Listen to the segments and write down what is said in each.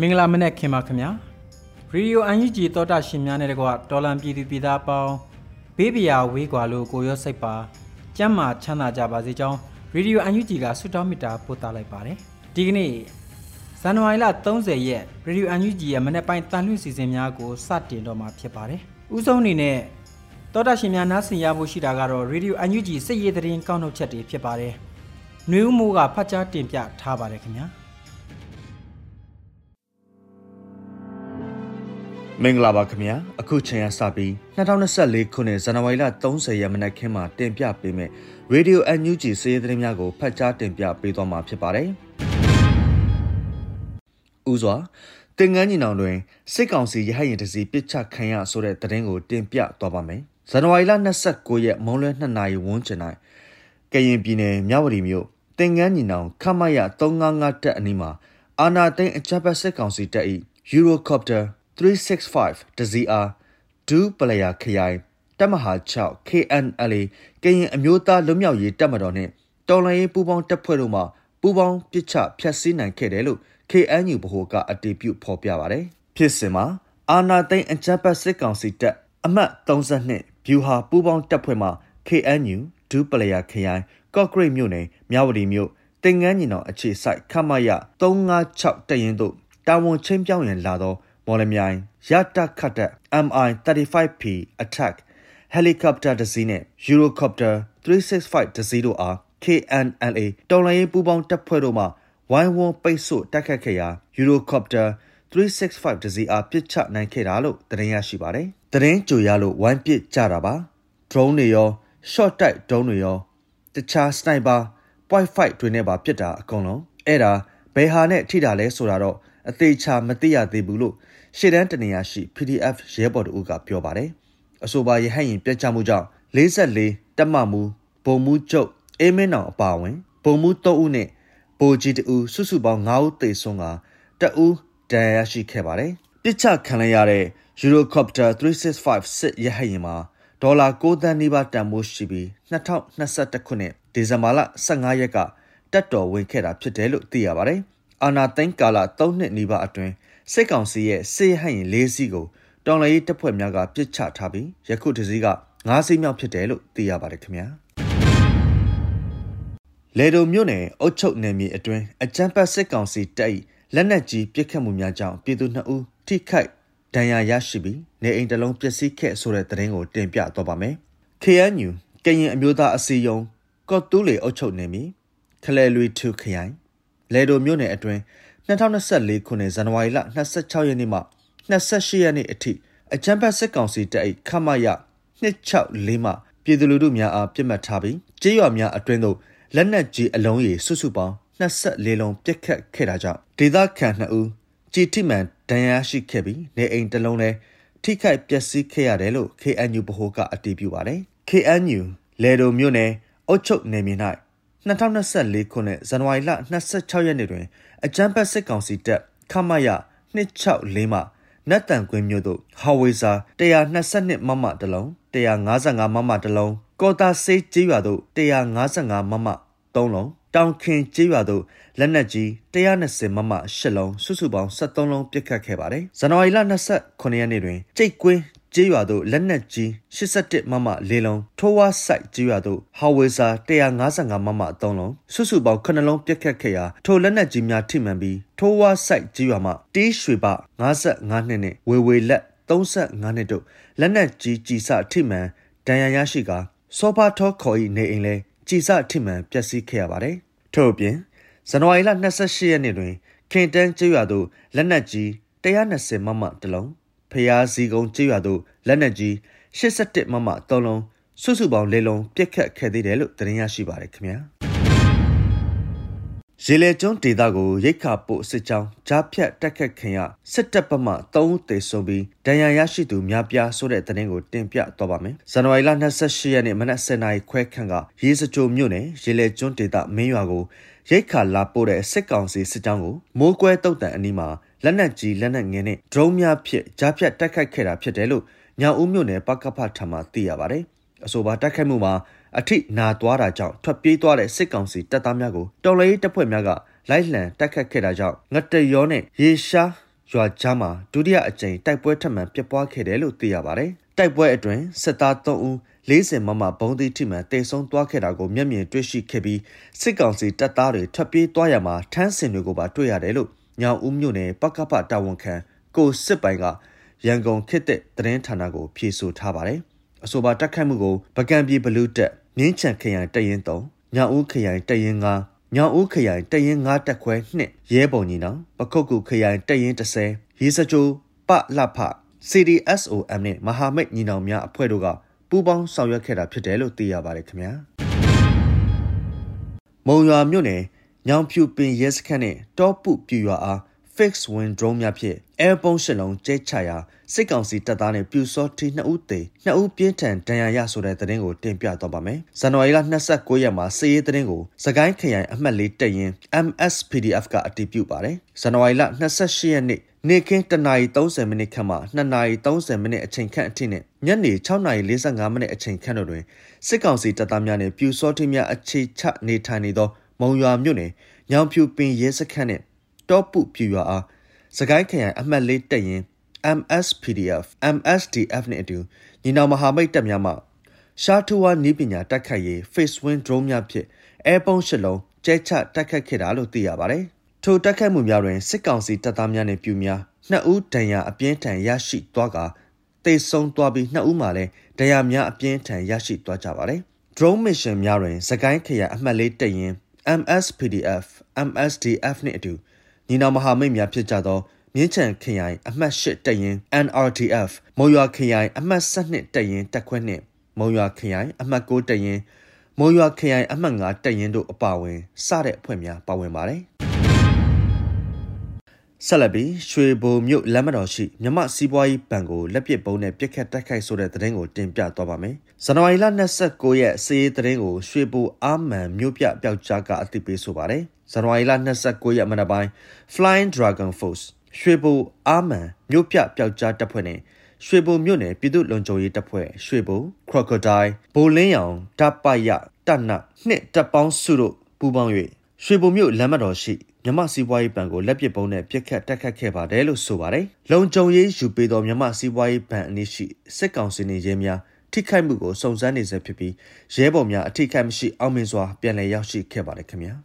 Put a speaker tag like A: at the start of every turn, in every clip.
A: မင်္ဂလာမနက်ခင်ပါခင်ဗျာရေဒီယိုအန်ယူဂျီတောတာရှင်များနဲ့တကွဒေါ်လန်ပြည်သူပြည်သားပေါင်းဘေးပရာဝေးကွာလို့ကိုရောစိတ်ပါကျမ်းမာချမ်းသာကြပါစေကြောင်းရေဒီယိုအန်ယူဂျီကဆုတောင်းမေတ္တာပို့သလိုက်ပါတယ်ဒီကနေ့ဇန်နဝါရီလ30ရက်ရေဒီယိုအန်ယူဂျီရဲ့မနက်ပိုင်းတန်လွင့်စီစဉ်များကိုစတင်တော့မှာဖြစ်ပါတယ်ဥဆုံးအနေနဲ့တောတာရှင်များနားဆင်ရဖို့ရှိတာကတော့ရေဒီယိုအန်ယူဂျီစိတ်ရည်သတင်းကောက်နှုတ်ချက်တွေဖြစ်ပါတယ်ຫນွေဦးမိုးကဖတ်ကြားတင်ပြထားပါတယ်ခင်ဗျာ
B: မင်္ဂလာပါခင်ဗျာအခုချိန်ရစပြီး2024ခုနှစ်ဇန်နဝါရီလ30ရက်မနက်ခင်းမှာတင်ပြပေးမယ် Radio NUG စည်ရသတင်းများကိုဖတ်ကြားတင်ပြပေးသွားမှာဖြစ်ပါတယ်။ဦးစွာတင်ငန်းညီနောင်တွင်စစ်ကောင်စီရဟတ်ရင်တစီပစ်ချခံရဆိုတဲ့သတင်းကိုတင်ပြသွားပါမယ်။ဇန်နဝါရီလ29ရက်မုံလွဲ2နာရီဝန်းကျင်၌ကရင်ပြည်နယ်မြဝတီမြို့တင်ငန်းညီနောင်ခမရ355တက်အနီးမှာအာနာသိန်းအကြပ်ပတ်စစ်ကောင်စီတပ်၏ Eurocopter 365တစီအားဒူးပလယာခရိုင်တပ်မဟာ6 KNLA ကရင်အမျိုးသားလွတ်မြောက်ရေးတပ်မတော်နဲ့တော်လှန်ရေးပူးပေါင်းတပ်ဖွဲ့တို့မှပူးပေါင်းပစ်ချဖျက်ဆီးနိုင်ခဲ့တယ်လို့ KNU ဗဟိုကအတည်ပြုဖော်ပြပါတယ်။ဖြစ်စဉ်မှာအာနာသိန်းအကြမ်းဖက်စစ်ကောင်စီတပ်အမှတ်32ဗျူဟာပူးပေါင်းတပ်ဖွဲ့မှ KNU ဒူးပလယာခရိုင်ကော့ဂရိတ်မြို့နယ်မြဝတီမြို့တင်ငန်းညီနောင်အခြေစိုက်ခမရ356တရင်တို့တာဝန်ချင်းပြောင်းရန်လာသော မော်လမြိုင်ရတခတ်တဲ့ MI-35P attack helicopter တစ်စီးနဲ့ Eurocopter 365တစ်စီးတို့အား KNLA တော်လှန်ရေးပူးပေါင်းတပ်ဖွဲ့တို့မှဝိုင်းဝန်းပိတ်ဆို့တိုက်ခတ်ခဲ့ရာ Eurocopter 365တစ်စီးအားပစ်ချနိုင်ခဲ့တာလို့သတင်းရရှိပါတယ်။သတင်းကြိုရလို့ဝိုင်းပစ်ကြတာပါ။ drone တွေရော short တိုက် drone တွေရောတခြား sniper point fight တွေနဲ့ပါပစ်တာအကုန်လုံးအဲ့ဒါဘယ်ဟာနဲ့ထိတာလဲဆိုတာတော့အသေးချာမသိရသေးဘူးလို့ ရှေ့တန်းတနေရာရှိ PDF ရဲဘော်တို့ကပြောပါတယ်။အဆိုပါရဟတ်ရင်ပြတ်ချမှုကြောင့်44တက်မမူဘုံမူကျုပ်အေးမင်းအောင်အပါဝင်ဘုံမူ3ဦးနဲ့ဘိုဂျီတူစုစုပေါင်း9ဦးသေဆုံးကတအူးဒဏ်ရာရှိခဲ့ပါတယ်။ပစ်ချခံရတဲ့ Eurocopter 365စစ်ရဟတ်ရင်မှာဒေါ်လာ6သန်းနီးပါးတန်ဖိုးရှိပြီး2021ခုနှစ်ဒီဇင်ဘာလ15ရက်ကတက်တော်ဝင်ခဲ့တာဖြစ်တယ်လို့သိရပါတယ်။အာနာသိန်းကာလ3နှစ်နီးပါးအတွင်း စစ်ကောင်စီရဲ့စစ်ဟန်ရင်၄စီးကိုတော်လှန်ရေးတပ်ဖွဲ့များကပစ်ချထားပြီးယခုတစည်းက၅စီးမြောက်ဖြစ်တယ်လို့သိရပါတယ်ခင်ဗျာလေဒိုမြို့နယ်အုတ်ချုပ်နယ်မြေအတွင်းအကြမ်းဖက်စစ်ကောင်စီတပ်၏လက်နက်ကြီးပစ်ခတ်မှုများကြောင့်ပြည်သူ2ဦးထိခိုက်ဒဏ်ရာရရှိပြီးနေအိမ်တစ်လုံးပျက်စီးခဲ့ဆိုတဲ့သတင်းကိုတင်ပြတော့ပါမယ်။ KNU ကရင်အမျိုးသားအစည်းအရုံးကော့တူးလေအုတ်ချုပ်နယ်မြေခလဲလွေထူခရိုင်လေဒိုမြို့နယ်အတွင်း 2024ခုနှစ်ဇန်နဝါရီလ26ရက်နေ့မှ28ရက်နေ့အထိအကြမ်းဖက်စစ်ကောင်စီတပ်၏ခမရ264မှပြည်သူလူထုများအားပြစ်မှတ်ထားပြီးကြေးရွာများအတွင်းသို့လက်နက်ကြီးအလုံးရေစုစုပေါင်း24လုံးပစ်ခတ်ခဲ့တာကြောင့်ဒေသခံ2ဦးကြည်တိမှန်ဒဏ်ရာရှိခဲ့ပြီးနေအိမ်တစ်လုံးလည်းထိခိုက်ပျက်စီးခဲ့ရတယ်လို့ KNU ဗဟိုကအတည်ပြုပါတယ်။ KNU လေဒိုမြို့နယ်အုတ်ချုပ်နယ်မြေ၌2024ခုနှစ်ဇန်နဝါရီလ26ရက်နေ့တွင် အကြမ်းဖက်စစ်ကောင်စီတပ်ခမရ264မှနတ်တန်ကွင်းမြို့သို့ဟာဝေဇာ122မမတလုံး155မမတလုံးကော်တာဆေးကျေးရွာသို့155မမ3လုံးတောင်ခင်ကျေးရွာသို့လက်နက်ကြီး120မမ8လုံးစုစုပေါင်း73လုံးပစ်ခတ်ခဲ့ပါတယ်ဇန်နဝါရီလ29ရက်နေ့တွင်ကျိတ်ကွင်း ကျေးရွာသို့လက်နက်ကြီး81မမ၄လုံးထိုးဝါစိုက်ကျေးရွာသို့ဟာဝေဇာ155မမ3လုံးစုစုပေါင်း9လုံးပြက်ခတ်ခဲ့ရာထိုလက်နက်ကြီးများထိမှန်ပြီးထိုးဝါစိုက်ကျေးရွာမှတေးရွှေပ55နှစ်နဲ့ဝေဝေလက်35နှစ်တို့လက်နက်ကြီးကြီးစထိမှန်ဒဏ်ရာရရှိကာစောဖာထောခေါ်၏နေအိမ်လဲကြီးစထိမှန်ပျက်စီးခဲ့ရပါတယ်ထို့အပြင်ဇန်နဝါရီလ28ရက်နေ့တွင်ခင်တန်းကျေးရွာသို့လက်နက်ကြီး120မမတလုံး ဖျားစီကုန်းကျေးရွာသို့လက်နက်ကြီး81မမ3လုံးစုစုပေါင်း၄လုံးပြစ်ခတ်ခဲ့သေးတယ်လို့သတင်းရရှိပါတယ်ခင်ဗျာရေလေကျွန်းဒေသကိုရိတ်ခါပို့စစ်ကြောင်းကြားဖြတ်တက်ခတ်ခင်ရစစ်တပ်ပမှ3ဦးသေဆုံးပြီးဒဏ်ရာရရှိသူများပြားဆိုတဲ့သတင်းကိုတင်ပြတော့ပါမယ်။ဇန်နဝါရီလ28ရက်နေ့မနက်7:00နာရီခွဲခန့်ကရေစကြိုမြို့နယ်ရေလေကျွန်းဒေသမင်းရွာကိုရိတ်ခါလာပို့တဲ့စစ်ကောင်စီစစ်ကြောင်းကိုမိုးကွဲတုတ်တန်အနီးမှာ လက်နက်ကြီးလက်နက်ငယ်နဲ့ဒရုန်းများဖြင့်ကြားဖြတ်တိုက်ခိုက်ခဲ့တာဖြစ်တယ်လို့ညောင်ဦးမြို့နယ်ပကဖထံမှသိရပါတယ်။အဆိုပါတိုက်ခိုက်မှုမှာအထိနာသွားတာကြောင့်ထွက်ပြေးသွားတဲ့စစ်ကောင်စီတပ်သားများကိုတော်လှန်ရေးတပ်ဖွဲ့များကလိုက်လံတိုက်ခတ်ခဲ့တာကြောင့်ငတရောနဲ့ရေရှားရွာကြားမှာဒုတိယအကြိမ်တိုက်ပွဲထပ်မံပြပွားခဲ့တယ်လို့သိရပါတယ်။တိုက်ပွဲအတွင်းစစ်သား3ဦး40မမဘုံသီးထိမှန်တေဆုံးသွားခဲ့တာကိုမျက်မြင်တွေ့ရှိခဲ့ပြီးစစ်ကောင်စီတပ်သားတွေထွက်ပြေးသွားရမှာထမ်းစင်တွေကိုပါတွေ့ရတယ်လို့ ညောင်ဦးမြို့နယ်ပကပတာဝန်ခံကိုစစ်ပိုင်ကရန်ကုန်ခေတ်တဲ့သတင်းဌာနကိုဖြေဆိုထားပါတယ်။အဆိုပါတက်ခတ်မှုကိုပကံပြည်ဘလူးတက်မြင်းချံခရိုင်တရင်3ညောင်ဦးခရိုင်တရင်9ညောင်ဦးခရိုင်တရင်9တက်ခွဲ2ရဲပုံကြီးနောင်ပခုတ်ကူခရိုင်တရင်30ရေစကြိုပလဖ CDSOM နဲ့မဟာမိတ်ညီနောင်များအဖွဲ့တို့ကပူးပေါင်းဆောင်ရွက်ခဲ့တာဖြစ်တယ်လို့သိရပါတယ်ခင်ဗျာမုံရွာမြို့နယ် ညောင်ဖြူပင်ရဲစခန်းနဲ့တောပုပြူရွာအား fixed wing drone များဖြင့် airborne ရှစ်လုံးကျဲချရာစစ်ကောင်စီတပ်သားနဲ့ပြူစောတီ2ဦးသေ2ဦးပြင်းထန်ဒဏ်ရာရဆိုတဲ့သတင်းကိုတင်ပြတော့ပါမယ်။ဇန်နဝါရီလ29ရက်မှာစစ်ရေးသတင်းကိုစကိုင်းခရိုင်အမှတ်၄တပ်ရင်း MSPDF ကအတည်ပြုပါတယ်။ဇန်နဝါရီလ28ရက်နေ့နေ့ခင်းတနာရီ30မိနစ်ခန့်မှ2နာရီ30မိနစ်အချိန်ခန့်အထိနဲ့ညနေ6နာရီ45မိနစ်အချိန်ခန့်တို့တွင်စစ်ကောင်စီတပ်သားများနှင့်ပြူစောတိများအခြေချနေထိုင်နေသော မုံရွာမြို့နယ်ညောင်ဖြူပင်ရဲစခန်းနှင့်တောပုပြူရွာအားစကိုင်းခရိုင်အမှတ်၄တပ်ရင်း MSPDF MSDF နှင့်အတူညီနောင်မဟာမိတ်တပ်များမှရှာထူဝါနီးပညာတိုက်ခိုက်ရေး Face Wind Drone များဖြင့် Airborne ရှစ်လုံးကျဲချတိုက်ခိုက်ခဲ့တာလို့သိရပါတယ်။ထိုတိုက်ခိုက်မှုများတွင်စစ်ကောင်စီတပ်သားများနှင့်ပြူများနှစ်ဦးဒဏ်ရာအပြင်းထန်ရရှိသွားကာတေဆုံးသွားပြီးနှစ်ဦးမှလည်းဒဏ်ရာများအပြင်းထန်ရရှိသွားကြပါတယ်။ Drone Mission များတွင်စကိုင်းခရိုင်အမှတ်လေးတပ်ရင်း MSPDF MSDF နှင့်အတူညီနောင်မဟာမိတ်များဖြစ်ကြသောမြင်းချံခရိုင်အမှတ်၈တပ်ရင်း NRDF မုံရွာခရိုင်အမှတ်12တပ်ရင်းတပ်ခွဲနှင့်မုံရွာခရိုင်အမှတ်9တပ်ရင်းမုံရွာခရိုင်အမှတ်9တပ်ရင်းတို့အပါအဝင်စတဲ့အဖွဲ့များပါဝင်ပါတယ် ဆက်လက်ပြီးရွှေဘိုမြို့လမ်းမတော်ရှိမြမစီးပွားရေးဘဏ်ကိုလက်ပစ်ပုံးနဲ့ပြစ်ခတ်တိုက်ခိုက်ဆိုတဲ့သတင်းကိုတင်ပြသွားပါမယ်။ဇန်နဝါရီလ29ရက်စီးရေးသတင်းကိုရွှေဘိုအာမန်မြို့ပြပျောက်ကြားကအသိပေးဆိုပါတယ်။ဇန်နဝါရီလ29ရက်မနက်ပိုင်း Flying Dragon Force ရွှေဘိုအာမန်မြို့ပြပျောက်ကြားတပ်ဖွဲ့နဲ့ရွှေဘိုမြို့နယ်ပြည်သူ့လုံခြုံရေးတပ်ဖွဲ့ရွှေဘို Crocodile ဘိုလင်းရောင်တပ်ပယတနနှစ်တပ်ပေါင်းစုတို့ပူးပေါင်း၍ ရွှေဘိုမြို့လမ်းမတော်ရှိမြမစီးပွားရေးဘဏ်ကိုလက်ပစ်ပုံးနဲ့ပြစ်ခတ်တက်ခတ်ခဲ့ပါတယ်လို့ဆိုပါတယ်။လုံခြုံရေးယူပေးသောမြမစီးပွားရေးဘဏ်အနည်းရှိစစ်ကောင်စီနေရဲများထိခိုက်မှုကိုစုံစမ်းနေဆဲဖြစ်ပြီးရဲဘော်များအထိခိုက်မရှိအောင်မြင်စွာပြန်လည်ရောက်ရှိခဲ့ပါတယ်ခင်ဗျာ။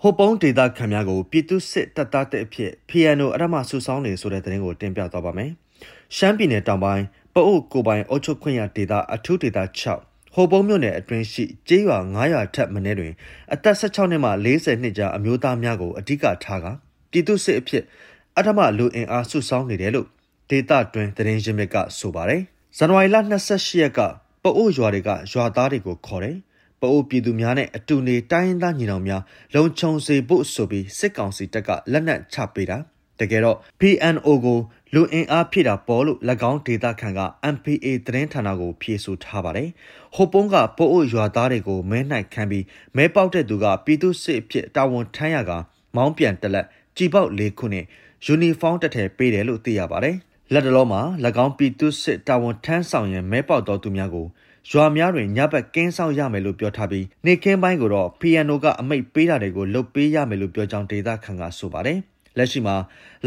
B: ဟိုပုံးဒေတာခံများကိုပြည်သူစစ်တပ်သားတဲ့အဖြစ် PNO အရမဆူဆောင်းနေဆိုတဲ့သတင်းကိုတင်ပြသွားပါမယ်။ရှမ်းပြည်နယ်တောင်ပိုင်းပအို့ကိုပိုင်အုပ်ချုပ်ခွင့်ရဒေတာအထူးဒေတာ6 ဟိုပုံးမြို့နယ်အတွင်းရှိကျေးရွာ900ထက်မနည်းတွင် အသက်16နှစ်မှ40နှစ်ကြားအမျိုးသားများကိုအဓိကထားကပြည်သူစစ်အဖြစ်အထမလူအင်အားစုဆောင်းနေတယ်လို့ဒေတာတွင်သတင်းရင်းမြစ်ကဆိုပါတယ်။ဇန်နဝါရီလ28ရက်ကပအို့ရွာတွေကရွာသားတွေကိုခေါ်တယ်။ပအိုးပြည်သူများနဲ့အတူနေတိုင်းရင်းသားညီနောင်များလုံခြုံစေဖို့ဆိုပြီးစစ်ကောင်စီတပ်ကလက်နက်ချပေးတာတကယ်တော့ PNO ကို လူအင်အားဖြည့်တာပေါ်လို့၎င်းဒေတာခန်က MPA သတင်းဌာနကိုဖြေဆိုထားပါတယ်။ဟိုပုံးကပို့အိုရွာသားတွေကိုမဲနိုင်ခံပြီးမဲပေါက်တဲ့သူကပြည်သူစစ်အဖြစ်တာဝန်ထမ်းရကမောင်းပြန်တက်လက်ကြည်ပေါက်လေးခုနဲ့ယူနီဖောင်းတက်ထဲပေးတယ်လို့သိရပါတယ်။လက်တလုံးမှာ၎င်းပြည်သူစစ်တာဝန်ထမ်းဆောင်ရင်မဲပေါက်တော်သူများကိုရွာများတွင်ညဘက်ကင်းဆောင်ရမယ်လို့ပြောထားပြီးနေကင်းပိုင်းကိုတော့ PNO ကအမိတ်ပေးတာတွေကိုလုပ်ပေးရမယ်လို့ပြောကြောင်းဒေတာခန်ကဆိုပါတယ်။လက်ရှိမှာ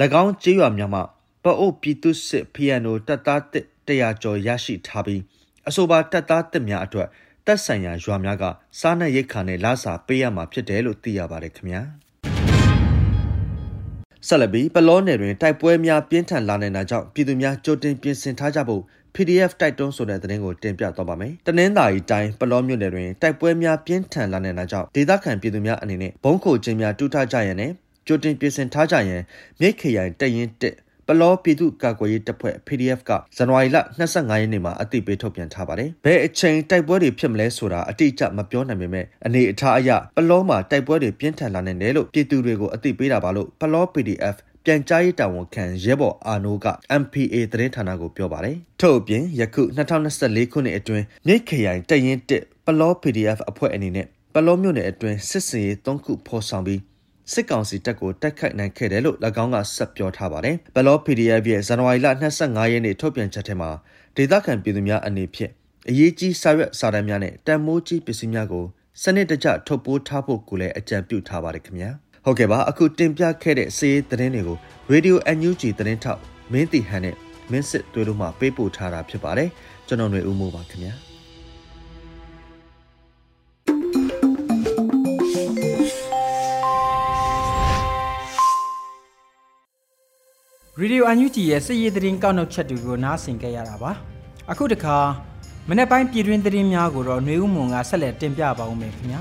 B: ၎င်းကျေးရွာများမှာ ပအိုပြည်သူစစ်ဖီယန်နိုတပ်သားတစ်တရာကျော်ရရှိထားပြီးအဆိုပါတပ်သားတစ်များအတွက်တပ်ဆိုင်ရာရွာများကစားနပ်ရိက္ခာနဲ့လစာပေးရမှာဖြစ်တယ်လို့သိရပါတယ်ခင်ဗျာဆက်လက်ပြီးပလောနယ်တွင်တိုက်ပွဲများပြင်းထန်လာနေတာကြောင့်ပြည်သူများကြိုတင်ပြင်ဆင်ထားကြဖို့ PDF တိုက်တွန်းဆိုတဲ့သတင်းကိုတင်ပြသွားပါမယ်။တနင်္သာရီတိုင်းပလောမြို့နယ်တွင်တိုက်ပွဲများပြင်းထန်လာနေတာကြောင့်ဒေသခံပြည်သူများအနေနဲ့ဘုံခိုခြင်းများတူးထားကြရန်နဲ့ကြိုတင်ပြင်ဆင်ထားကြရန်မြိတ်ခရိုင်တရင်တက် ပလောပြည်သူ့ကာကွယ်ရေးတပ်ဖွဲ့ PDF ကဇန်နဝါရီလ25ရက်နေ့မှာအသိပေးထုတ်ပြန်ထားပါတယ်။ဘယ်အချိန်တိုက်ပွဲတွေဖြစ်မလဲဆိုတာအတိအကျမပြောနိုင်ပေမဲ့အနေအထားအရပလောမှာတိုက်ပွဲတွေပြင်းထန်လာနေတယ်လို့ပြည်သူတွေကိုအသိပေးတာပါလို့ပလော PDF ပြန်ကြားရေးတာဝန်ခံရဲဘော်အာနိုးက MPA သတင်းဌာနကိုပြောပါတယ်။ထို့အပြင်ယခု2024ခုနှစ်အတွင်းမြိတ်ခရိုင်တရင်တစ်ပလော PDF အဖွဲ့အနေနဲ့ပလောမြို့နယ်အတွင်းစစ်စင်ရေး၃ခုဖော်ဆောင်ပြီး စစ်ကောင်စီတပ်ကိုတိုက်ခိုက်နိုင်ခဲ့တယ်လို့၎င်းကဆက်ပြောထားပါတယ်။ဘလော PDF ရဲ့ဇန်နဝါရီလ25ရက်နေ့ထုတ်ပြန်ချက်ထဲမှာဒေသခံပြည်သူများအနေဖြင့်အရေးကြီးစာရွက်စာတမ်းများနဲ့တန်မိုးကြီးပစ္စည်းများကိုစနစ်တကျထုတ်ပိုးထားဖို့ကိုလည်းအကြံပြုထားပါတယ်ခင်ဗျာ။ဟုတ်ကဲ့ပါအခုတင်ပြခဲ့တဲ့စီးရေးသတင်းတွေကို Radio NUG သတင်းထောက်မင်းတီဟန်နဲ့မင်းစစ်တွေတို့မှပေးပို့ထားတာဖြစ်ပါတယ်ကျွန်တော်ຫນွေဦးမိုးပါခင်ဗျာ
A: ရေဒီယိုအန်ယူဂျီရဲ့စစ်ရေးသတင်းကောက်နှုတ်ချက်တွေကိုနားဆင်ကြရတာပါအခုတခါမနေ့ပိုင်းပြည်တွင်းသတင်းများကိုတော့ຫນွေဦးမွန်ကဆက်လက်တင်ပြပါဦးမယ်ခင်ဗျာ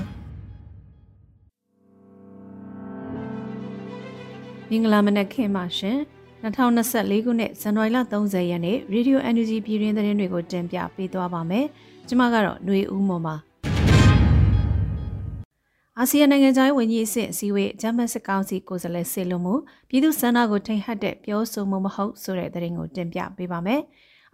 C: မင်္ဂလာမနက်ခင်းပါရှင်2024ခုနှစ်ဇန်နဝါရီလ30ရက်နေ့ Radio Energy ပြည်တွင်းသတင်းတွေကိုတင်ပြပေးသွားပါမယ်ကျွန်မကတော့ຫນွေဦးမော်ပါ အာဆီယံနိုင်ငံသားဝန်ကြီးအဆင့်အစည်းအဝေးဂျမတ်စစ်ကောင်စီကိုယ်စားလှယ်ဆေလွန်မှုပြည်သူ့စန္ဒကိုထိန်ဟတ်တဲ့ပြောဆိုမှုမဟုတ်ဆိုတဲ့သတင်းကိုတင်ပြပေးပါမယ်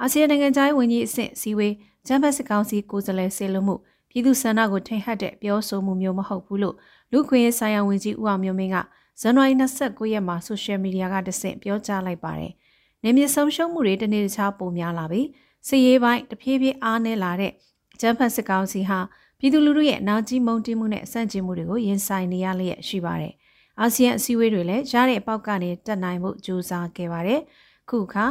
C: အာဆီယံနိုင်ငံသားဝန်ကြီးအဆင့်အစည်းအဝေးဂျမတ်စစ်ကောင်စီကိုယ်စားလှယ်ဆေလွန်မှုပြည်သူ့စန္ဒကိုထိန်ဟတ်တဲ့ပြောဆိုမှုမျိုးမဟုတ်ဘူးလို့လူခွင့်ရေးဆိုင်ရာဝန်ကြီးဦးအောင်မျိုးမင်းကဇန်နဝါရီ29ရက်မှာဆိုရှယ်မီဒီယာကတဆင့်ပြောကြားလိုက်ပါတယ်။နေမြေဆုံးရှုံးမှုတွေတနေ့တခြားပိုများလာပြီးစစ်ရေးပိုင်းတဖြည်းဖြည်းအားနည်းလာတဲ့ဂျမ်ဖတ်စစ်ကောင်စီဟာ ပြည်သူလူထုရဲ့နာကြီးမုံတင်းမှုနဲ့အဆန့်ကျင်မှုတွေကိုရင်ဆိုင်နေရလျက်ရှိပါတယ်။အာဆီယံအစည်းအဝေးတွေလည်းရတဲ့အပေါက်ကနေတက်နိုင်မှုကြိုးစားခဲ့ပါတယ်။ခုခါ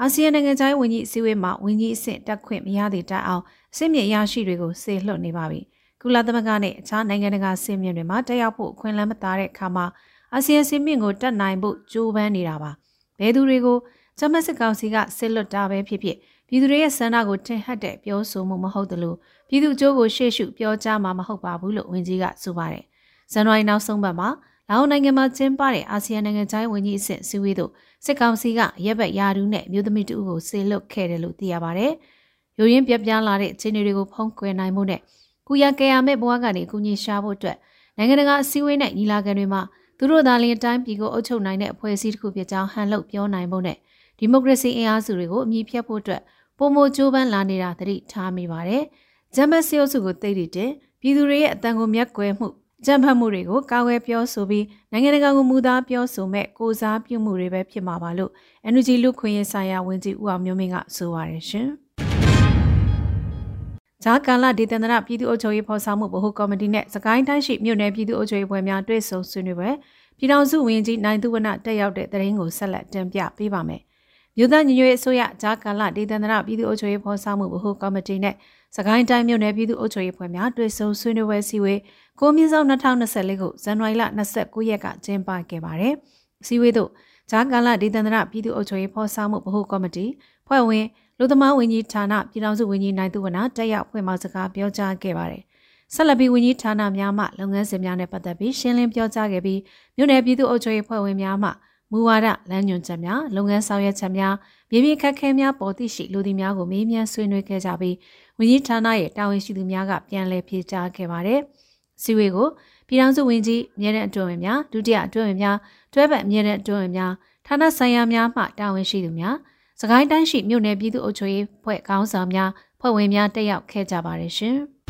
C: အာဆီယံနိုင်ငံခြားရေးဝန်ကြီးအစည်းအဝေးမှာဝန်ကြီးအဆင့်တက်ခွင့်မရသည့်တိုင်အောင်အဆင့်မြင့်ရရှိတွေကိုစေလွှတ်နေပါပြီ။ကုလသမဂ္ဂနဲ့အခြားနိုင်ငံတကာအဆင့်မြင့်တွေမှာတက်ရောက်ဖို့အခွင့်အလမ်းမသားတဲ့အခါမှာအာဆီယံစင်မြင့်ကိုတက်နိုင်ဖို့ကြိုးပမ်းနေတာပါဘယ်သူတွေကိုဂျမတ်စစ်ကောင်စီကစစ်လွတ်တာပဲဖြစ်ဖြစ် ပြည်သူတွေရဲ့ဆန္ဒကိုထင်ဟပ်တဲ့ပြောဆိုမှုမဟုတ်သလိုပြည်သူအကျိုးကိုရှေ့ရှုပြောကြားမှာမဟုတ်ပါဘူးလို့ဝန်ကြီးကဆိုပါတယ်ဇန်နဝါရီနောက်ဆုံးပတ်မှာလာအိုနိုင်ငံမှာကျင်းပတဲ့အာဆီယံနိုင်ငံခြားရေးဝန်ကြီးအဆင့်စည်းဝေးသို့စစ်ကောင်စီကရက်ဘက်ယာဒူးနဲ့မြို့သမီးတူကိုဆေလွတ်ခဲ့တယ်လို့သိရပါတယ်။ရိုရင်းပြပြလာတဲ့အခြေအနေတွေကိုဖုံးကွယ်နိုင်မှုနဲ့ကုရကရမဲ့ဘဝကနေကုညီရှာဖို့အတွက်နိုင်ငံတကာအစည်းအဝေးနဲ့ညီလာခံတွေမှာသူတို့သာလျှင်တိုင်းပြည်ကိုအုပ်ချုပ်နိုင်တဲ့အဖွဲ့အစည်းတစ်ခုဖြစ်ကြောင်းဟန်လုပ်ပြောနိုင်ဖို့နဲ့ဒီမိုကရေစီအင်အားစုတွေကိုအမြင့်ဖြတ်ဖို့အတွက် ပုံမကြိုးပမ်းလာနေတာသတိထားမိပါတယ်။ဂျမ်ဘတ်စီအုပ်စုကိုသိသိတဲ့ပြည်သူတွေရဲ့အတန်ကိုမျက်ကွယ်မှုကြံဖတ်မှုတွေကိုကာကွယ်ပြောဆိုပြီးနိုင်ငံတကာကိုမူသားပြောဆိုမဲ့ကိုစားပြုမှုတွေပဲဖြစ်မှာပါလို့ Energy လူခွင့်ရေးဆိုင်ရာဝန်ကြီးဦးအောင်မျိုးမင်းကဆိုပါတယ်ရှင်။ဂျာကာလာဒေသန္တရပြည်သူ့အုပ်ချုပ်ရေးဖော်ဆောင်မှုဗဟိုကော်မတီနဲ့စကိုင်းတိုင်းရှိမြို့နယ်ပြည်သူ့အုပ်ချုပ်ရေးဖွဲ့များတွေ့ဆုံဆွေးနွေးပွဲပြည်ထောင်စုဝန်ကြီးနိုင်သူဝနတက်ရောက်တဲ့တရင်ကိုဆက်လက်တင်ပြပေးပါမယ်။ မြို့သားညီညွတ်ရေးအစိုးရဂျာကာလာဒေသန္တရပြည်သူ့အုပ်ချုပ်ရေးဖော်ဆောင်မှုဗဟိုကော်မတီနဲ့စကိုင်းတိုင်းမြို့နယ်ပြည်သူ့အုပ်ချုပ်ရေးဖွဲ့များတွေ့ဆုံဆွေးနွေးပွဲစည်းဝေးကိုမြင့်ဆောင်2024ခုဇန်နဝါရီလ29ရက်ကကျင်းပခဲ့ပါတယ်။စည်းဝေးသို့ဂျာကာလာဒေသန္တရပြည်သူ့အုပ်ချုပ်ရေးဖော်ဆောင်မှုဗဟိုကော်မတီဖွဲ့ဝင်လူသမားဝန်ကြီးဌာနပြည်ထောင်စုဝန်ကြီးနိုင်သူဝနတက်ရောက်ဖွင့်မစကားပြောကြားခဲ့ပါတယ်။ဆက်လက်ပြီးဝန်ကြီးဌာနများမှလုပ်ငန်းစဉ်များနဲ့ပတ်သက်ပြီးရှင်းလင်းပြောကြားခဲ့ပြီးမြို့နယ်ပြည်သူ့အုပ်ချုပ်ရေးဖွဲ့ဝင်များမှ မူဝါဒလမ်းညွှန်ချက်များလုပ်ငန်းဆောင်ရွက်ချက်များမြေပြင်ခက်ခဲများပေါ်သိရှိလူသည်များကိုမေးမြန်းဆွေးနွေးခဲ့ကြပြီးဝန်ကြီးဌာနရဲ့တာဝန်ရှိသူများကပြန်လည်ဖြေကြားခဲ့ပါတယ်။စီဝေကိုပြည်ထောင်စုဝန်ကြီးအမြဲတမ်းအတွင်းဝင်များဒုတိယအတွင်းဝင်များတွဲဘက်အမြဲတမ်းအတွင်းဝင်များဌာနဆိုင်ရာများမှတာဝန်ရှိသူများစကိုင်းတိုင်းရှိမြို့နယ်ပြည်သူ့အုပ်ချုပ်ရေးဖွဲ့ခေါင်းဆောင်များဖွဲ့ဝင်များတက်ရောက်ခဲ့ကြပါတယ်ရှင်။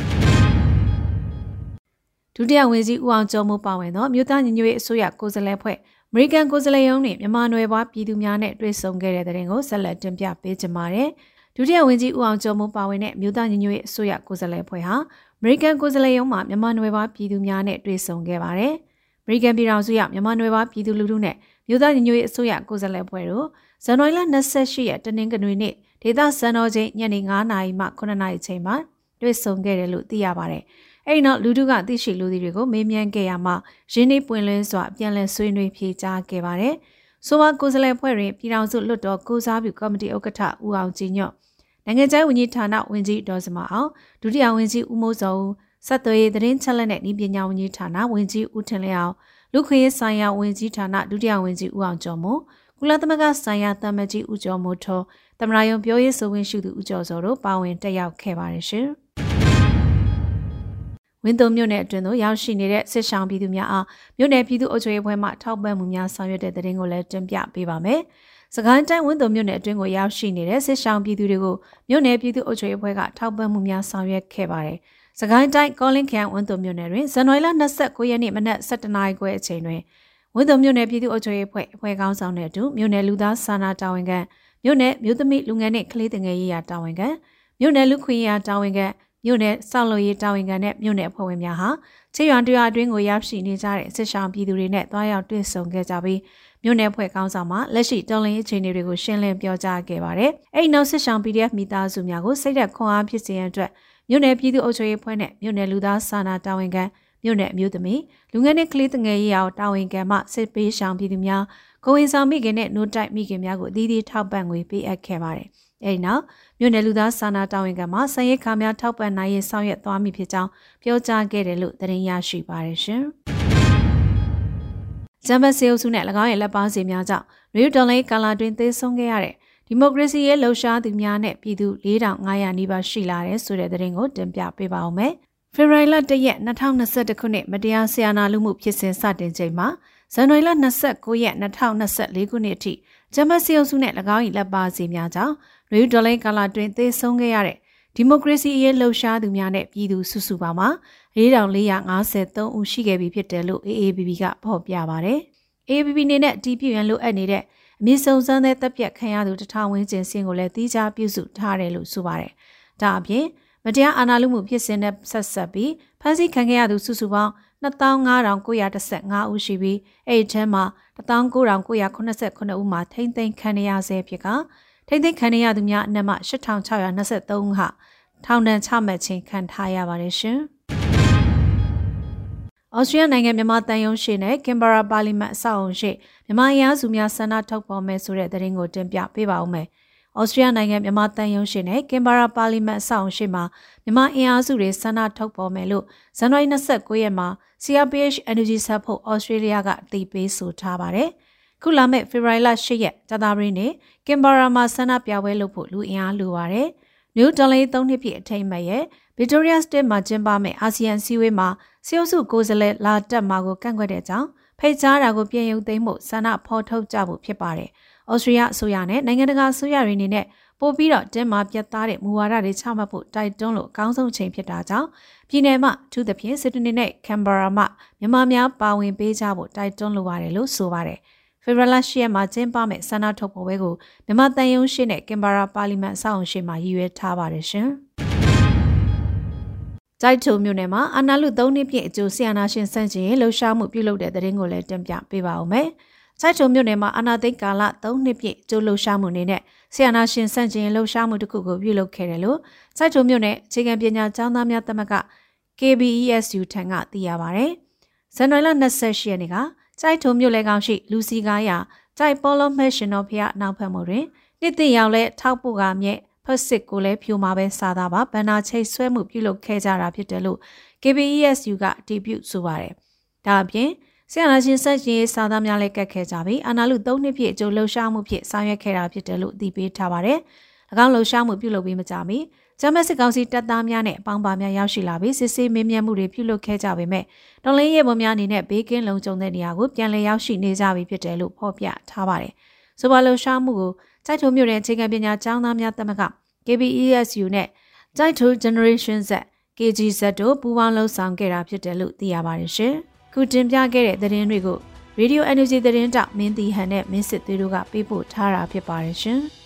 C: ဒုတိယဝန်ကြီးဦးအောင်ကျော်မိုးပါဝင်သောမြို့သားညီညွတ်ရေးအစိုးရကိုယ်စားလှယ်ဖွဲ့ အမေရိကန်ကိုယ်စားလှယ်ရုံးနှင့်မြန်မာနွယ်ဘွားပြည်သူများနဲ့တွေ့ဆုံခဲ့တဲ့တဲ့ရင်ကိုဆက်လက်တင်ပြပေးကြပါမယ်။ဒုတိယဝန်ကြီးဦးအောင်ကျော်မိုးပါဝင်တဲ့မြို့သားညီညွတ်ရေးအစိုးရကိုယ်စားလှယ်ဖွဲ့ဟာအမေရိကန်ကိုယ်စားလှယ်ရုံးမှမြန်မာနွယ်ဘွားပြည်သူများနဲ့တွေ့ဆုံခဲ့ပါတယ်။အမေရိကန်ပြည်ထောင်စုရမြန်မာနွယ်ဘွားပြည်သူလူထုနဲ့မြို့သားညီညွတ်ရေးအစိုးရကိုယ်စားလှယ်ဖွဲ့တို့ဇန်နဝါရီလ28ရက်တနင်္ဂနွေနေ့ဒေသစံတော်ချိန်ညနေ9:00နာရီမှ9:00နာရီချိန်မှာတွေ့ဆုံခဲ့တယ်လို့သိရပါတယ်။ အဲဒီနောက်လူထုကသိရှိလူတွေတွေကိုမေးမြန်းခဲ့ရမှာရင်းနှီးပွင့်လင်းစွာပြန်လည်ဆွေးနွေးဖြေကြားခဲ့ပါတယ်။ဆိုပါကိုယ်စားလှယ်ဖွဲ့တွင်ပြည်ထောင်စုလွှတ်တော်ကိုစားပြုကော်မတီဥက္ကဋ္ဌဦးအောင်ကြည်ညွတ်နိုင်ငံခြားဝန်ကြီးဌာနဝန်ကြီးဒေါ်စမအောင်ဒုတိယဝန်ကြီးဦးမိုးစောဦးဆက်သွယ်ရေးသတင်းချက်လက်နဲ့ဤပညာဝန်ကြီးဌာနဝန်ကြီးဦးထင်လျောက်လူခွေဆိုင်ရာဝန်ကြီးဌာနဒုတိယဝန်ကြီးဦးအောင်ကျော်မို့ကုလသမဂ္ဂဆိုင်ရာတမကြီးဦးကျော်မို့ထောတမရယုံပြောရေးဆိုခွင့်ရှိသူဦးကျော်စောတို့ပါဝင်တက်ရောက်ခဲ့ပါတယ်ရှင်။ ဝင်းတုံမြို့နယ်အတွင်းသို့ရောက်ရှိနေတဲ့စစ်ဆောင်ပြည်သူများအားမြို့နယ်ပြည်သူ့အုပ်ချုပ်ရေးအဖွဲ့မှထောက်ပံ့မှုများဆောင်ရွက်တဲ့တဲ့တင်ကိုလည်းတင်ပြပေးပါမယ်။စကိုင်းတိုင်းဝင်းတုံမြို့နယ်အတွင်းကိုရောက်ရှိနေတဲ့စစ်ဆောင်ပြည်သူတွေကိုမြို့နယ်ပြည်သူ့အုပ်ချုပ်ရေးအဖွဲ့ကထောက်ပံ့မှုများဆောင်ရွက်ခဲ့ပါတယ်။စကိုင်းတိုင်းကောလင်းခရိုင်ဝင်းတုံမြို့နယ်တွင်ဇန်နဝါရီလ29ရက်နေ့မနက်7:00နာရီခွဲအချိန်တွင်ဝင်းတုံမြို့နယ်ပြည်သူ့အုပ်ချုပ်ရေးအဖွဲ့အဖွဲ့ကောင်းဆောင်တဲ့အတူမြို့နယ်လူသားစာနာတာဝန်ခံမြို့နယ်မြို့သမီးလူငယ်နဲ့ကလေးငယ်ရေးရာတာဝန်ခံမြို့နယ်လူခွင့်ရာတာဝန်ခံ မြို့နယ်စောက်လို့ရေးတာဝန်ခံနဲ့မြို့နယ်အဖွဲ့ဝင်များဟာချေရွန်တရားအတွင်းကိုရောက်ရှိနေကြတဲ့စစ်ဆောင်ပြည်သူတွေနဲ့တွားရောက်တွေ့ဆုံခဲ့ကြပြီးမြို့နယ်ဖွဲ့ကောင်းဆောင်မှလက်ရှိတော်လှန်ရေးအခြေအနေတွေကိုရှင်းလင်းပြောကြားခဲ့ပါတယ်။အဲ့နောက်စစ်ဆောင် PDF မိသားစုများကိုစိတ်သက်ခွန်အားဖြစ်စေရန်အတွက်မြို့နယ်ပြည်သူ့အုပ်ချုပ်ရေးဖွဲ့နဲ့မြို့နယ်လူသားစာနာတာဝန်ခံမြို့နယ်အမျိုးသမီးလူငယ်နဲ့ကလေးငယ်ရေးအောင်တာဝန်ခံမှစစ်ပေးဆောင်ပြည်သူများကိုဝင်ဆောင်မိခင်နဲ့နို့တိုက်မိခင်များကိုအသီးသီးထောက်ပံ့ငွေပေးအပ်ခဲ့ပါတယ်။အဲဒီနောက် မြို့နယ်လူသားစာနာတာဝန်ခံမှဆန်ရိတ်ခါများထောက်ပံ့နိုင်ရေးဆောင်ရွက်သွားမည်ဖြစ်ကြောင်းပြောကြားခဲ့တယ်လို့သတင်းရရှိပါတယ်ရှင်။ဂျမတ်စေအုပ်စုနဲ့၎င်းရဲ့လက်ပါစီများကြောင့်ရေဒေါ်လိန်ကာလာတွင်သေဆုံးခဲ့ရတဲ့ဒီမိုကရေစီရဲ့လှုပ်ရှားသူများနဲ့ပြည်သူ4500နီးပါးရှိလာတဲ့ဆိုတဲ့သတင်းကိုတင်ပြပေးပါောင်းမယ်။ဖေဖော်ဝါရီလ1ရက်2021ခုနှစ်မတရားဆရာနာလူမှုဖြစ်စဉ်စတင်ချိန်မှာဇန်နဝါရီလ29ရက်2024ခုနှစ်အထိ ဂျမတ်စီအုပ်စုနဲ့၎င်း၏လက်ပါစီများကြောင့်ရေဒေါ်လိန်ကာလာတွင်သေဆုံးခဲ့ရတဲ့ဒီမိုကရေစီရေးလှုပ်ရှားသူများနဲ့ပြည်သူစုစုပေါင်းမှာ4453ဦးရှိခဲ့ပြီဖြစ်တယ်လို့ AABB ကဖော်ပြပါဗျ။ AABB နေနဲ့တီးပြရန်လိုအပ်နေတဲ့အမြင့်ဆုံးစမ်းတဲ့တပ်ပြတ်ခံရသူတထောင်ဝန်းကျင်စင်းကိုလည်းတီးခြားပြုစုထားတယ်လို့ဆိုပါတယ်။ဒါအပြင်မတရားအာဏာလုမှုဖြစ်စဉ်နဲ့ဆက်ဆက်ပြီးဖမ်းဆီးခံခဲ့ရသူစုစုပေါင်း 25,915ဦးရှိပြီးအဲ့ဒီထဲမှာ19,989ဦးမှာထိမ့်သိမ်းခံရဆဲဖြစ်ကထိမ့်သိမ်းခံရသူများအနက်မှ8,623ဦးဟာထောင်ဒဏ်ချမှတ်ခြင်းခံထားရပါတယ်ရှင်။ဩစတြေးလျနိုင်ငံမြန်မာတန်ယုံရှိနဲ့ကင်ဘာရာပါလီမန်အဆောက်အုံရှိမြန်မာအင်အားစုများဆန္ဒထုတ်ဖော်မယ်ဆိုတဲ့သတင်းကိုတင်ပြပေးပါဦးမယ်။ ဩစတြေးလျနိုင်ငံမြန်မာတန်ယုံရှိနဲ့ကင်ဘာရာပါလီမန်အဆောက်အုံရှိမှာမြန်မာအင်အားစုတွေဆန္ဒထုတ်ဖော်မယ်လို့ဇန်နဝါရီ29ရက်မှာ CRPH Energy ဆက်ဖို့ဩစတြေးလျကအသိပေးဆိုထားပါတယ်။ခုလာမဲ့ဖေဖော်ဝါရီလ10ရက်ကြာသပတေးနေ့ကင်ဘာရာမှာဆန္ဒပြပွဲလုပ်ဖို့လူအင်အားလိုပါတယ်။ New Delhi 3နှစ်ပြည့်အထိမ်းအမှတ်ရဲ့ Victoria State မှာကျင်းပမယ့်အာဆီယံစည်းဝေးမှာစီအုပ်စုကိုယ်စားလှယ်လာတက်မှာကိုကန့်ကွက်တဲ့အကြောင်းဖိတ်ကြားတာကိုပြင်ရုပ်သိမ်းမှုဆန္ဒဖော်ထုတ်ကြဖို့ဖြစ်ပါတယ်။ ဩစတြေးလျအစိုးရနဲ့နိုင်ငံတကာအစိုးရတွေအနေနဲ့ပို့ပြီးတော့တင်းမာပြတ်သားတဲ့မူဝါဒတွေချမှတ်ဖို့တိုက်တွန်းလို့အကောင်းဆုံးချိန်ဖြစ်တာကြောင့်ပြည်내မှာအထူးသဖြင့်စစ်တနေနဲ့ကမ်ဘာရာမှာမြန်မာများပါဝင်ပေးကြဖို့တိုက်တွန်းလိုပါတယ်လို့ဆိုပါတယ်။ဖေဖော်ဝါရီလ10ရက်မှာကျင်းပမယ့်ဆန္ဒထုတ်ဖော်ပွဲကိုမြန်မာတန်ယုံရှိနဲ့ကင်ဘာရာပါလီမန်အဆောက်အုံရှိမှာရည်ရွယ်ထားပါတယ်ရှင်။ကြိုက်ထုံမြို့နယ်မှာအာနာလူ၃နှစ်ပြည့်အကျိုးဆီယနာရှင်စန့်ကျင်လှုပ်ရှားမှုပြုလုပ်တဲ့တဲ့ရင်ကိုလည်းတင်ပြပေးပါဦးမယ်။ ကြိုက်ထုံမြို့နယ်မှာအာနာသိန်းကာလ၃နှစ်ပြည့်အကျိုးလှုပ်ရှားမှုနေနဲ့ဆီယနာရှင်စန့်ကျင်လှုပ်ရှားမှုတစ်ခုကိုပြုလုပ်ခဲ့တယ်လို့ကြိုက်ထုံမြို့နယ်အခြေခံပညာကျောင်းသားများသမဂ္ဂ KBESU ထံကသိရပါဗျ။ဇန်နဝါရီလ28ရက်နေ့ကကြိုက်ထုံမြို့လေကောင်ရှိလူစီကားရကြိုက်ပေါ်လုံးမဲရှင်တော်ဖျားနောက်ဖက်မှုတွင်နှစ်သိရောက်လဲထောက်ပို့ကမြဲဖက်စစ်ကိုလည်းဖြိုမှာပဲစားတာပါဘန်နာချိတ်ဆွဲမှုပြုလုပ်ခဲ့ကြတာဖြစ်တယ်လို့ KBESU ကအတည်ပြုဆိုပါတယ်။ဒါအပြင် ဆရာနာရှင်ဆက်ရှင်စာသားများလည်းကတ်ခဲ့ကြပြီးအာနာလူ၃နှစ်ပြည့်အကျိုးလှုပ်ရှားမှုဖြင့်ဆောင်ရွက်ခဲ့တာဖြစ်တယ်လို့အတည်ပြုထားပါတယ်။၎င်းလှုပ်ရှားမှုပြုလုပ်ပြီးမကြမီဂျမက်စစ်ကောင်စီတပ်သားများနဲ့အပေါင်းပါများရောက်ရှိလာပြီးစစ်ဆေးမေးမြန်းမှုတွေပြုလုပ်ခဲ့ကြပေမဲ့တော်လင်းရဲဘော်များအနေနဲ့ဘေးကင်းလုံခြုံတဲ့နေရာကိုပြန်လည်ရောက်ရှိနေကြပြီဖြစ်တယ်လို့ဖော်ပြထားပါတယ်။ဆိုပါလှုပ်ရှားမှုကိုစိုက်ထုံမြို့နယ်အခြေခံပညာကျောင်းသားများသမဂ္ဂ KBESU နဲ့ Jaitu Generation Z KGZ တို့ပူးပေါင်းလှုပ်ဆောင်ခဲ့တာဖြစ်တယ်လို့သိရပါတယ်ရှင်။ ခုတင်ပြခဲ့တဲ့သတင်းတွေကို Radio Energy သတင်းတောက်မင်းတီဟန်နဲ့မင်းစစ်သွေးတို့ကပေးပို့ထားတာဖြစ်ပါတယ်ရှင်။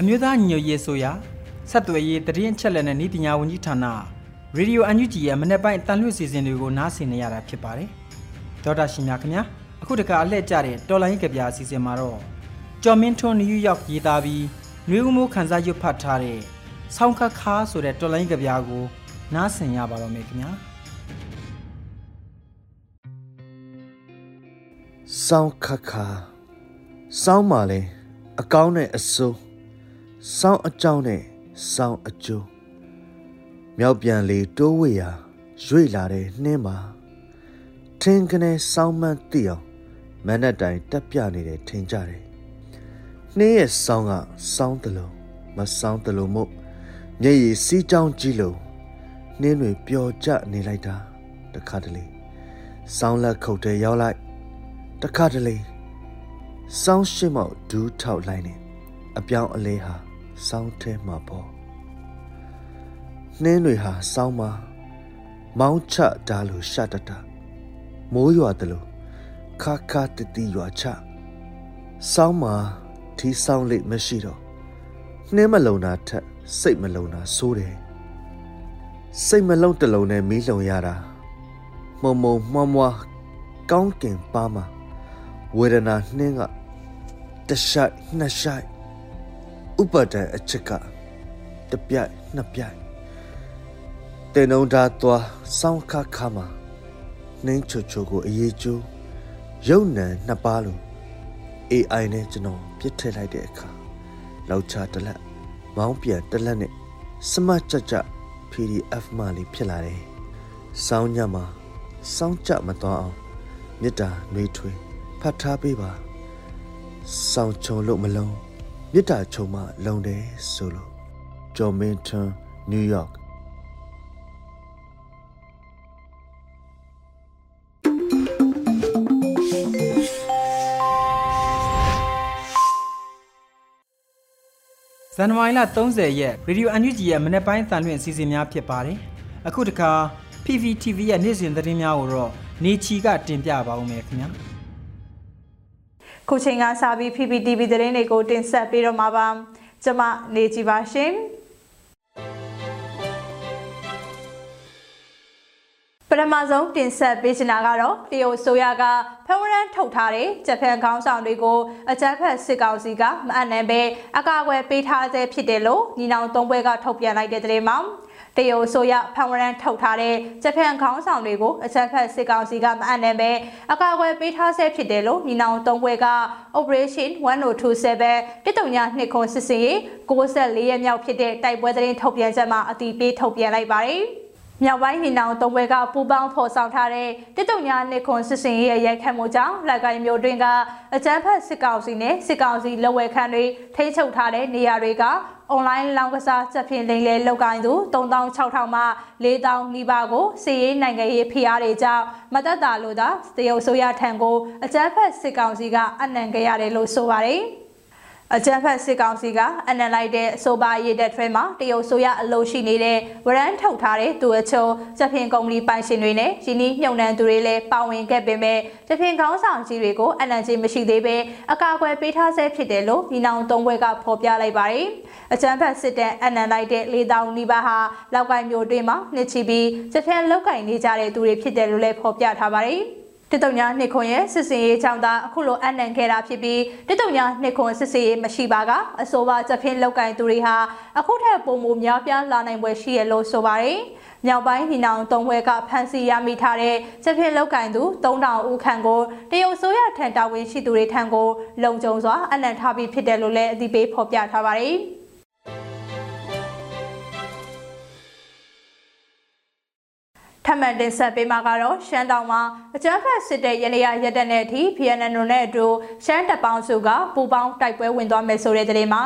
A: အမျိုးသားညွတ်ရေးဆိုရာဆက်သွယ်ရေးတရင်ချက်လက်နဲ့ဤပညာဝန်ကြီးဌာနရေဒီယိုအန်ယူဂျီရဲ့မနေ့ပိုင်းအတန်လွှင့်စီစဉ်တွေကိုနားဆင်နေရတာဖြစ်ပါတယ်။ဒေါက်တာရှင်များခင်ဗျာအခုတခါအလှည့်ကျတဲ့တော်လိုင်းကဗျာအစီအစဉ်မှာတော့ ကျော်မင်းထွန်းနယူးယောက်ရေးသားပြီးနှွေးဦးမိုးခန်းစားရွတ်ဖတ်ထားတဲ့ဆောင်းခတ်ခါဆိုတဲ့တော်လိုင်းကဗျာကို နားဆင်ရပါတော့မယ်ခင်ဗျာ။
B: ဆောင်းခတ်ခါဆောင်းပါလေအကောင်းနဲ့အဆိုးဆောင်းအကြောင်းနဲ့ဆောင်းအကျိုးမြောက်ပြန်လေတိုးဝေရာရွေ့လာတဲ့နှင်းပါထင်းကနေဆောင်းမှန်းသိအောင်မနက်တိုင်းတက်ပြနေတယ်ထင်ကြတယ် နှင်းရဲ့ဆောင်းကဆောင်းတလုံးမဆောင်းတလုံးမို့မျက်ရည်စီးကြောင်းကြီးလို့နှင်းတွေပျော်ကျနေလိုက်တာတခါတလေဆောင်းလက်ခုတ်တဲ့ရောက်လိုက်တခါတလေစောင်းရှိမောက်ဒူးထောက်လိုက်နေအပြောင်းအလဲဟာစောင်းထဲမှာပေါ့နှင်းတွေဟာစောင်းမှာမောင်းချတာလို့ရှတတမိုးရွာတယ်လို့ခါခါတတီရွာချစောင်းမှာ ထီစောင်းလေးမရှိတော့နှင်းမလုံတာထက်စိတ်မလုံတာဆိုးတယ်စိတ်မလုံတလုံးနဲ့မီးလုံရတာမုံမုံမွားမွားကောင်းကင်ပါမှာဝေဒနာနှင်းကတရှိုက်နှစ်ရှိုက်ဥပဒံအချက်ကတပြိုက်နှစ်ပြိုက်တေနုံဓာသွားစောင်းခါခါမှာနှင်းချိုချိုကိုအေးကျိုးရုပ်နံနှစ်ပါးလို့ AI နဲ့ကျွန်တော် ပြစ်ထည့်လိုက်တဲ့အခါလောက်ချတလက်မောင်းပြန်တလက်နဲ့စမတ်ကြကြ PDF မှလေးဖြစ်လာတယ်။စောင်းညမှာစောင်းကြမသွားအောင်မေတ္တာနှွေးထွေးဖတ်ထားပေးပါစောင်းချုံလို့မလုံးမေတ္တာချုံမှလုံတယ်ဆိုလို့ဂျော်မင်တွန်နယူးယောက်
A: ဇန်နဝါရီလ30ရက်ရေဒီယိုအန်ယူဂျီရဲ့မနေ့ပိုင်းအသံလွှင့်အစီအစဉ်များဖြစ်ပါတယ်။အခုတခါ PVTV ရဲ့နေ့စဉ်သတင်းများကိုတော့နေချီကတင်ပြပါဦးမယ်ခင်ဗျာ။
D: ခုချိန်ကစပြီး PPTV သတင်းတွေကိုတင်ဆက်ပေးတော့မှာပါ။ကျွန်မနေချီပါရှင်။ ပထမဆုံးတင်ဆက်ပေးချင်တာကတော့တရုတ်ဆိုရကဖဝရန်ထုတ်ထားတဲ့ဂျပန်ခေါင်းဆောင်တွေကိုအကြမ်းဖက်စစ်ကောင်စီကမအပ်နိုင်ပဲအကာအကွယ်ပေးထားဆဲဖြစ်တယ်လို့ညီနောင်သုံးဘွဲကထုတ်ပြန်လိုက်တဲ့သတင်းမှာတရုတ်ဆိုရဖန်ဝရန်ထုတ်ထားတဲ့ဂျပန်ခေါင်းဆောင်တွေကိုအချက်ဖက်စစ်ကောင်စီကမအပ်နိုင်ပဲအကာအကွယ်ပေးထားဆဲဖြစ်တယ်လို့ညီနောင်သုံးဘွဲက Operation 1027တစ်တုံညာနှစ်ခွန်စစ်စင်ရေး64ရက်မြောက်ဖြစ်တဲ့တိုက်ပွဲသတင်းထုတ်ပြန်ချက်မှာအတီးပေးထုတ်ပြန်လိုက်ပါတယ်။ မြောက်ပိုင်းဟင်နောင်တုံးပွဲကပူပေါင်းဖော်ဆောင်ထားတဲ့တစ်တုံညာနှစ်ခွန်စစ်စင်ရဲ့ရိုက်ခတ်မှုကြောင့်လက်ကိုင်းမျိုးတွင်ကအကြမ်းဖက်စစ်ကောင်စီနဲ့စစ်ကောင်စီလက်ဝဲခန့်တွေထိန်းချုပ်ထားတဲ့နေရာတွေကအွန်လိုင်းလောင်းကစားချက်ဖြင့်လိမ်လဲလောက်ကိုင်းသူ3600မှ4000နီးပါးကိုစီရေးနိုင်ငံရေးဖိအားတွေကြောင့်မသက်တာလို့သာတရုတ်ဆိုရထံကိုအကြမ်းဖက်စစ်ကောင်စီကအနံခဲ့ရတယ်လို့ဆိုပါတယ်။ အကြမ်းဖက်စစ်ကောင်စီကအနံလိုက်တဲ့အဆိုပါရည်တဲ့ထွဲမှာတရုတ်ဆိုရအလို့ရှိနေတဲ့ဝရန်ထုတ်ထားတဲ့သူအချို့ဂျပန်ကုမ္ပဏီပိုင်ရှင်တွေနဲ့ရင်းနှီးမြှုပ်နှံသူတွေလည်းပါဝင်ခဲ့ပေမဲ့ဂျပန်ခေါင်းဆောင်ကြီးတွေကိုအနံကြီးမရှိသေးပဲအကာအကွယ်ပေးထားဆဲဖြစ်တယ်လို့ညီနောင်သုံးဘွဲကဖော်ပြလိုက်ပါတယ်။အကြမ်းဖက်စစ်တပ်အနံလိုက်တဲ့၄000နီးပါးဟာလောက်ကိုင်းမျိုးတွင်မှာနှစ်ချီပြီးဂျပန်လောက်ကင်နေကြတဲ့သူတွေဖြစ်တယ်လို့လည်းဖော်ပြထားပါတယ်။ တစ်တုံညာနှစ်ခွန်ရဲ့စစ်စင်ရေးကြောင့်သာအခုလိုအနံခဲ့တာဖြစ်ပြီးတစ်တုံညာနှစ်ခွန်စစ်စင်ရေးမရှိပါကအဆိုပါချက်ဖင်းလောက်ကင်သူတွေဟာအခုထက်ပိုမိုများပြားလာနိုင်ပွဲရှိရလို့ဆိုပါတယ်။မြောက်ပိုင်းညီနောင်တုံးဘွဲကဖမ်းဆီးရမိထားတဲ့ချက်ဖင်းလောက်ကင်သူ3000ဦးခန့်ကိုတရုတ်ဆိုရထံတာဝန်ရှိသူတွေထံကိုလုံခြုံစွာအနံထားပြီးဖြစ်တယ်လို့လည်းအသိပေးဖော်ပြထားပါတယ်။ ထပ်မံတင်ဆက်ပေးမှာကတော့ရှမ်းတောင်မှာအကြမ်းဖက်စစ်တဲ့ရနေရရက်တဲ့နဲ့အထိ PNN နဲ့အတူရှမ်းတပ်ပေါင်းစုကပူပေါင်းတိုက်ပွဲဝင်သွားမယ်ဆိုတဲ့သတင်းမှာ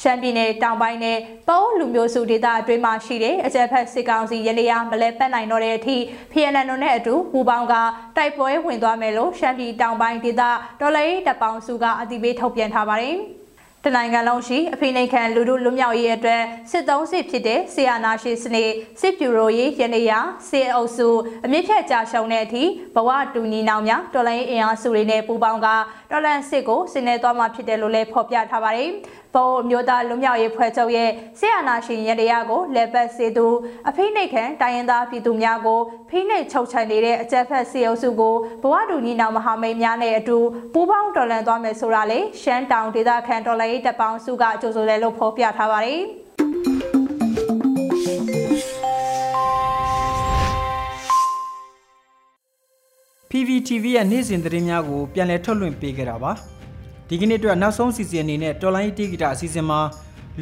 D: ရှမ်းပြည်နယ်တောင်ပိုင်းနဲ့ပုံလူမျိုးစုဒေသအတွင်းမှာရှိတဲ့အကြမ်းဖက်စစ်ကောင်စီရနေရမလဲပတ်နိုင်တော့တဲ့အထိ PNN နဲ့အတူပူပေါင်းကတိုက်ပွဲဝင်သွားမယ်လို့ရှမ်းပြည်တောင်ပိုင်းဒေသဒေါ်လာရေးတပ်ပေါင်းစုကအသိပေးထုတ်ပြန်ထားပါတယ်။ တနိုင်ငံလုံးရှိအဖိနှိတ်ခံလူတို့လွတ်မြောက်ရေးအတွက်စစ်သုံးစစ်ဖြစ်တဲ့ဆီယာနာရှိစနစ်စစ်ဗျူရိုရေးရနေရစစ်အုပ်စုအမြင့်ဖြတ်ကြာရှုံးတဲ့အထိဘဝတူညီနောင်များတော်လိုင်းအင်အားစုတွေနဲ့ပူးပေါင်းကတော်လန်စစ်ကိုဆင်နွှဲသွားမှာဖြစ်တယ်လို့လည်းဖော်ပြထားပါတယ်။ ပုံမျိုးသားလူမျိုးရေးဖွဲ့ချုပ်ရဲ့ဆီယနာရှင်ရတရားကိုလက်ပတ်စေသူအဖိနှိတ်ခံတိုင်းရင်းသားပြည်သူများကိုဖိနှိတ်ချုပ်ချယ်နေတဲ့အကြက်ဖက်စီအုပ်စုကိုဘဝတူညီနောင်မဟာမိတ်များနဲ့အတူပူးပေါင်းတော်လှန်သွားမယ်ဆိုတာလေရှမ်းတောင်ဒေသခံတော်လှန်ရေးတပ်ပေါင်းစုကကြိုဆိုတယ်လို့ဖော်ပြထားပါတယ်။
A: PVTV ရဲ့နေ့စဉ်သတင်းများကိုပြန်လည်ထုတ်လွှင့်ပေးခဲ့တာပါ ဒီကနေ့အတွက်နောက်ဆုံးစီစဉ်အနေနဲ့တော်လိုင်းတီဂီတာအစီအစဉ်မှာ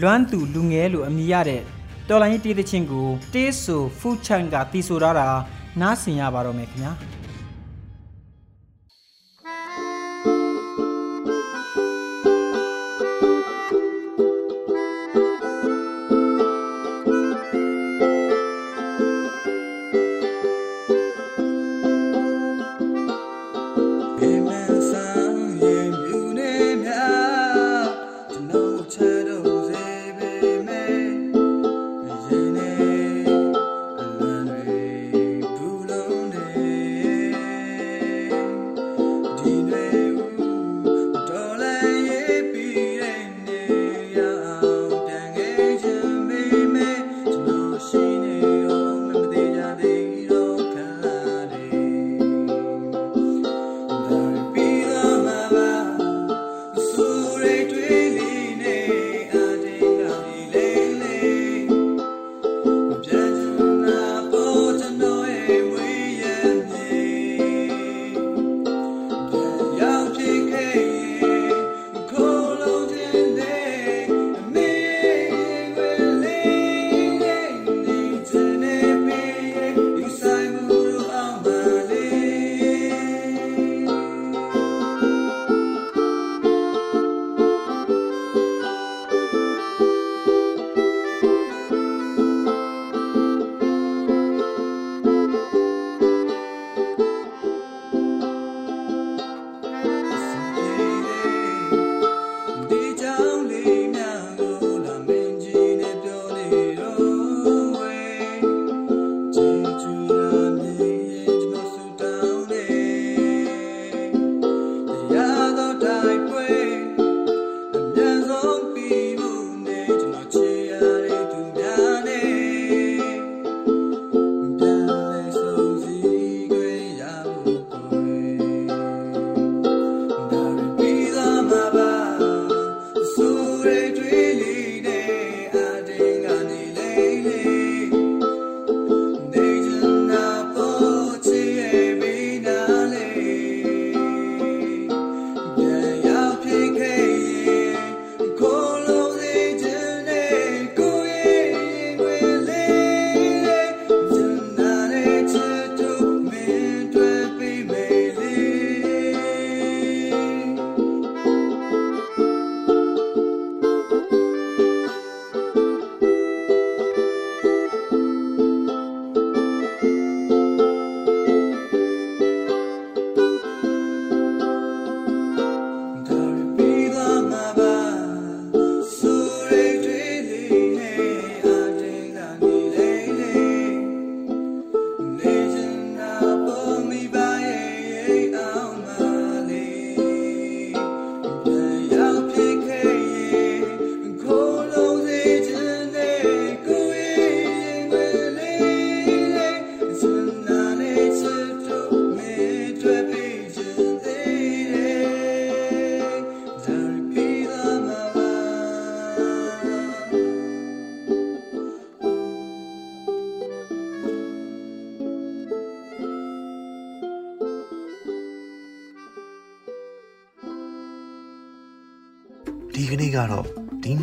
A: လွမ်းသူလူငယ်လို့အမည်ရတဲ့တော်လိုင်းတီးသချင်းကိုတေးဆူဖူချန်ကတီဆိုထားတာနားဆင်ရပါတော့မယ်ခင်ဗျာ